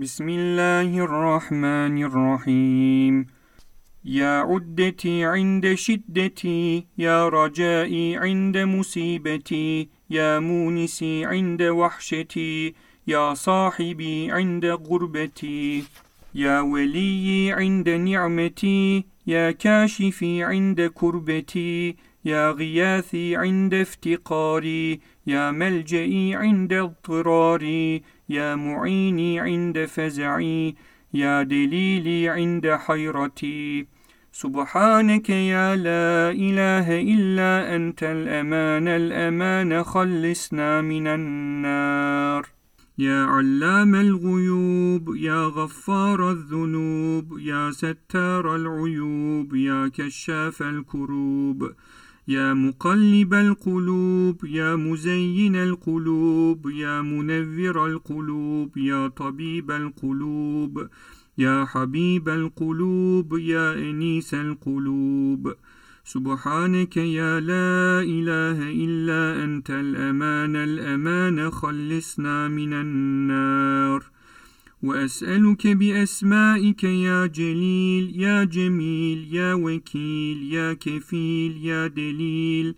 بسم الله الرحمن الرحيم يا عدتي عند شدتي يا رجائي عند مصيبتي يا مونسي عند وحشتي يا صاحبي عند غربتي يا ولي عند نعمتي يا كاشفي عند كربتي يا غياثي عند افتقاري يا ملجئي عند اضطراري يا معيني عند فزعي يا دليلي عند حيرتي. سبحانك يا لا إله إلا أنت الأمان الأمان خلصنا من النار. يا علام الغيوب يا غفار الذنوب يا ستار العيوب يا كشاف الكروب. يا مقلب القلوب يا مزين القلوب يا منذر القلوب يا طبيب القلوب يا حبيب القلوب يا أنيس القلوب. سبحانك يا لا إله إلا أنت الأمان الأمان خلصنا من النار. وأسألك بأسمائك يا جليل يا جميل يا وكيل يا كفيل يا دليل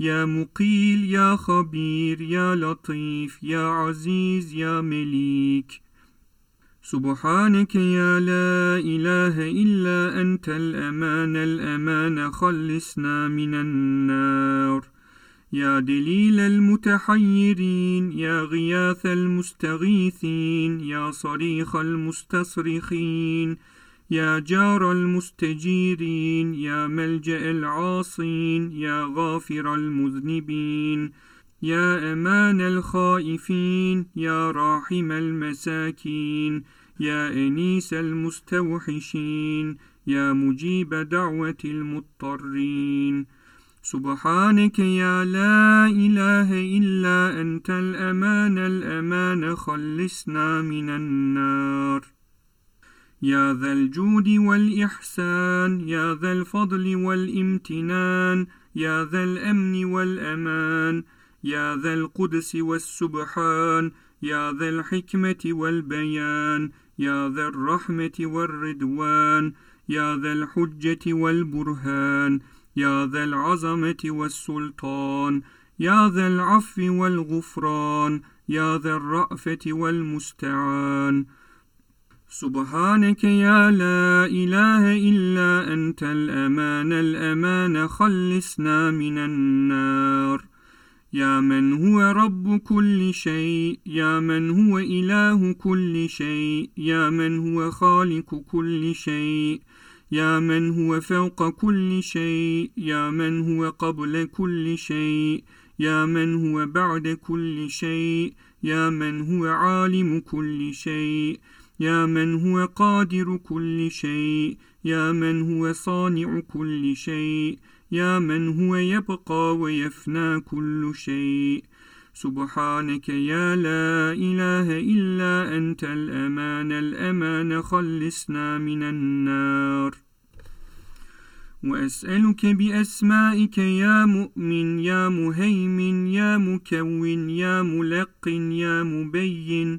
يا مقيل يا خبير يا لطيف يا عزيز يا مليك. سبحانك يا لا إله إلا أنت الأمان الأمان خلصنا من النار. يا دليل المتحيرين يا غياث المستغيثين يا صريخ المستصرخين يا جار المستجيرين يا ملجأ العاصين يا غافر المذنبين يا أمان الخائفين يا راحم المساكين يا أنيس المستوحشين يا مجيب دعوة المضطرين. سبحانك يا لا إله إلا أنت الأمان الأمان خلصنا من النار. يا ذا الجود والإحسان يا ذا الفضل والإمتنان يا ذا الأمن والأمان يا ذا القدس والسبحان يا ذا الحكمة والبيان يا ذا الرحمة والرضوان يا ذا الحجة والبرهان يا ذا العظمة والسلطان يا ذا العفو والغفران يا ذا الرأفة والمستعان. سبحانك يا لا إله إلا أنت الأمان الأمان خلصنا من النار. يا من هو رب كل شيء يا من هو إله كل شيء يا من هو خالق كل شيء. يا من هو فوق كل شيء يا من هو قبل كل شيء يا من هو بعد كل شيء يا من هو عالم كل شيء يا من هو قادر كل شيء يا من هو صانع كل شيء يا من هو يبقى ويفنى كل شيء. سبحانك يا لا إله إلا أنت الأمان الأمان خلصنا من النار. وأسألك بأسمائك يا مؤمن يا مهيمن يا مكون يا ملقن يا مبين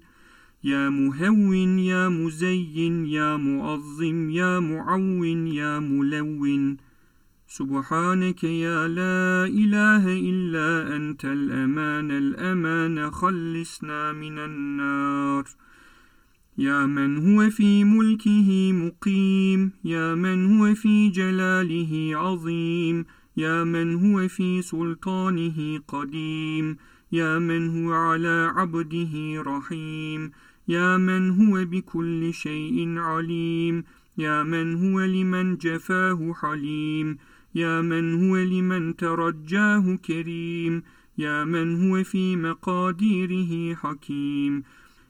يا مهون يا مزين يا معظم يا معون يا ملون. سبحانك يا لا إله إلا أنت الأمان الأمان خلصنا من النار. يا من هو في ملكه مقيم يا من هو في جلاله عظيم يا من هو في سلطانه قديم يا من هو على عبده رحيم يا من هو بكل شيء عليم يا من هو لمن جفاه حليم يا من هو لمن ترجاه كريم يا من هو في مقاديره حكيم.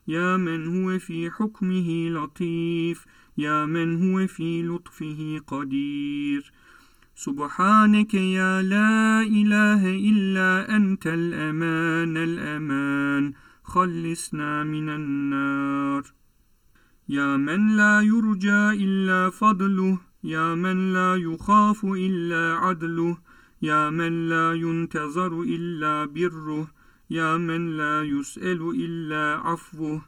يا من هو في حكمه لطيف يا من هو في لطفه قدير. سبحانك يا لا إله إلا أنت الأمان الأمان. خلصنا من النار. يا من لا يرجى إلا فضله يا من لا يخاف إلا عدله يا من لا ينتظر إلا بره. يا من لا يسأل إلا عفوه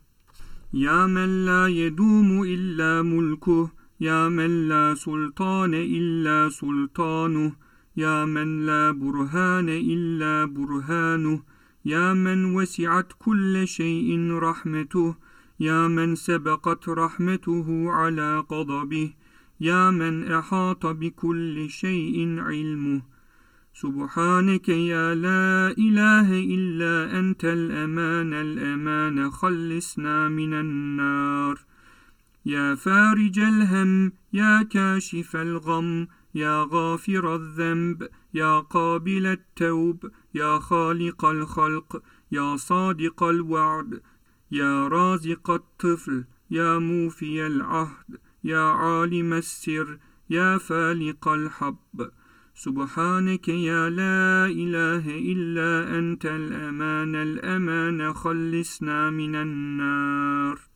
يا من لا يدوم إلا ملكه يا من لا سلطان إلا سلطانه يا من لا برهان إلا برهانه يا من وسعت كل شيء رحمته يا من سبقت رحمته على غضبه يا من أحاط بكل شيء علمه سبحانك يا لا إله إلا أنت الأمان الأمان خلصنا من النار. يا فارج الهم يا كاشف الغم يا غافر الذنب يا قابل التوب يا خالق الخلق يا صادق الوعد يا رازق الطفل يا موفي العهد يا عالم السر يا فالق الحب. سبحانك يا لا إله إلا أنت الأمان الأمان خلصنا من النار.